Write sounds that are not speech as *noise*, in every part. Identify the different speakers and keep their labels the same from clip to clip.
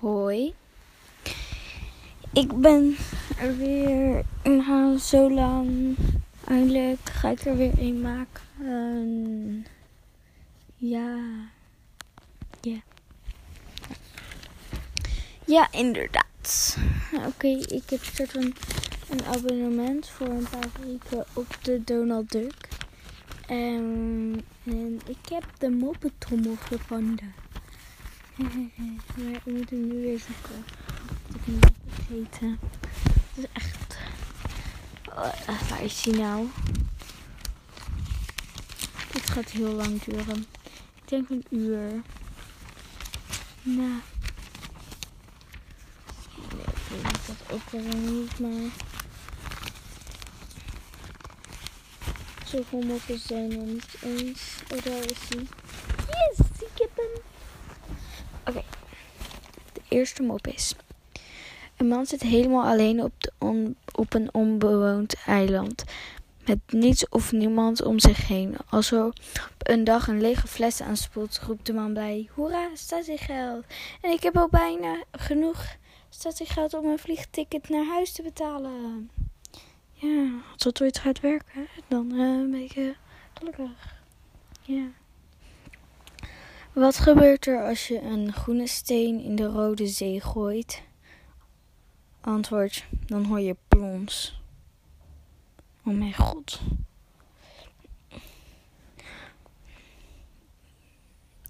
Speaker 1: Hoi. Ik ben er weer na zo lang. Eindelijk ga ik er weer een maken. ja. Ja. Ja, inderdaad. Oké, ik heb soort een abonnement voor een paar weken op de Donald Duck. En, en ik heb de moppetrommel gevonden. *laughs* maar ik moet hem nu weer zoeken. Dat ik hem heb vergeten. Het is echt... Oh, waar is hij nou? Het gaat heel lang duren. Ik denk een uur. Nou. Nee, ik weet dat ook wel niet, maar... Zoveel moppen zijn er niet eens. Oh, daar is hij. Yes, ik heb hem. Oké, de eerste mop is. Een man zit helemaal alleen op, op een onbewoond eiland. Met niets of niemand om zich heen. Als er op een dag een lege fles aanspoelt, roept de man bij: Hoera, statiegeld! En ik heb al bijna genoeg statiegeld om een vliegticket naar huis te betalen. Ja, dat ooit gaat werken, dan uh, ben ik uh, gelukkig. Ja. Wat gebeurt er als je een groene steen in de rode zee gooit? Antwoord, dan hoor je plons. Oh mijn god.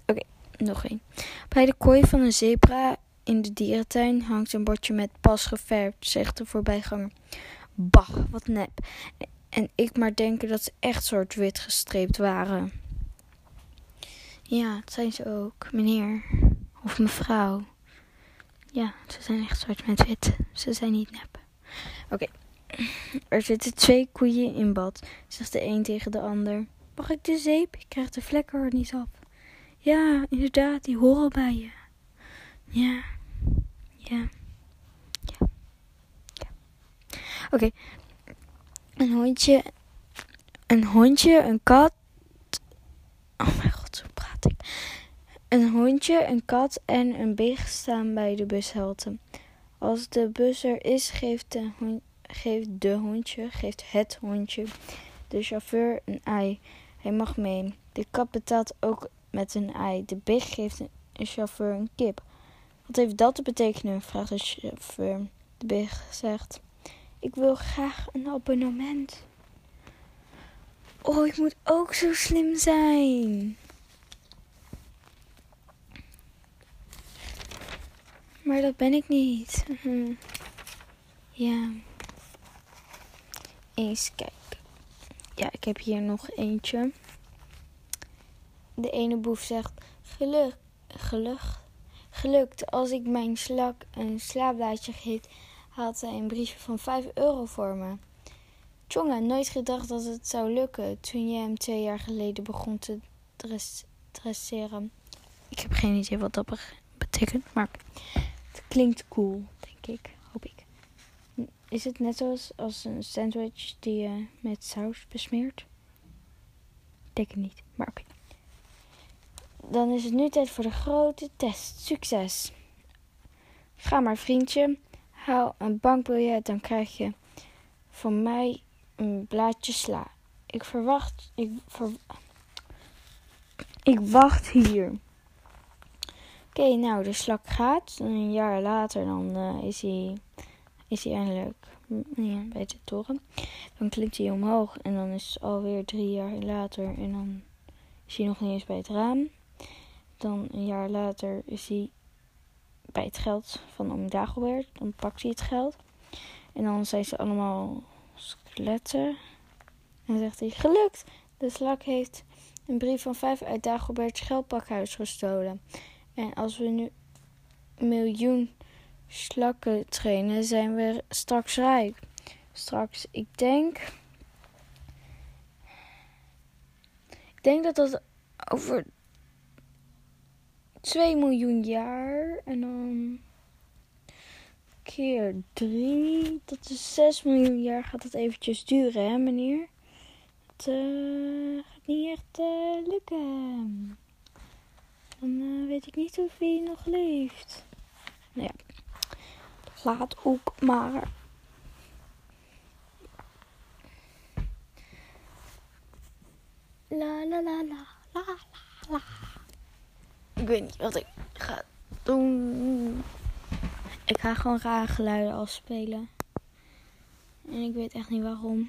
Speaker 1: Oké, nog één. Bij de kooi van een zebra in de dierentuin hangt een bordje met pas geverfd, zegt de voorbijganger. Bah, wat nep. En ik maar denken dat ze echt soort wit gestreept waren. Ja, dat zijn ze ook, meneer. Of mevrouw. Ja, ze zijn echt zwart met wit. Ze zijn niet nep. Oké. Er zitten twee koeien in bad, zegt de een tegen de ander. Mag ik de zeep? Ik krijg de vlekken er niet af. Ja, inderdaad, die horen bij je. Ja. Ja. ja. Oké. Een hondje. Een hondje, een kat. Een hondje, een kat en een beeg staan bij de bushalte. Als de bus er is, geeft de, hond, geeft de hondje, geeft het hondje de chauffeur een ei. Hij mag mee. De kat betaalt ook met een ei. De beeg geeft een chauffeur een kip. Wat heeft dat te betekenen? vraagt de chauffeur. De beeg zegt: Ik wil graag een abonnement. Oh, ik moet ook zo slim zijn. Maar dat ben ik niet. Ja. Eens kijken. Ja, ik heb hier nog eentje. De ene boef zegt: Geluk, geluk, gelukt. Als ik mijn slak een slaapblaadje geef, haalt hij een briefje van 5 euro voor me. Tjonge, nooit gedacht dat het zou lukken toen je hem twee jaar geleden begon te dress dresseren. Ik heb geen idee wat dat betekent, maar klinkt cool, denk ik. Hoop ik. Is het net zoals als een sandwich die je met saus besmeert? Denk het niet, maar oké. Dan is het nu tijd voor de grote test. Succes! Ga maar, vriendje. Haal een bankbiljet, dan krijg je van mij een blaadje sla. Ik verwacht. Ik, ver, ik wacht hier. Oké, nou, de slak gaat. Een jaar later dan uh, is hij is hij eindelijk ja, bij de toren. Dan klimt hij omhoog en dan is het alweer drie jaar later en dan is hij nog niet eens bij het raam. Dan een jaar later is hij bij het geld van oom Dagobert. Dan pakt hij het geld. En dan zijn ze allemaal skeletten. En zegt hij, gelukt! De slak heeft een brief van vijf uit Dagobert's geldpakhuis gestolen. En als we nu een miljoen slakken trainen, zijn we straks rijk. Straks, ik denk. Ik denk dat dat over 2 miljoen jaar en dan keer 3, dat is 6 miljoen jaar gaat het eventjes duren, hè meneer? Het uh, gaat niet echt uh, lukken. Dan uh, weet ik niet of hij nog leeft. Nou ja, laat ook maar. La la la la la la. Ik weet niet wat ik ga doen. Ik ga gewoon rare geluiden afspelen. En ik weet echt niet waarom.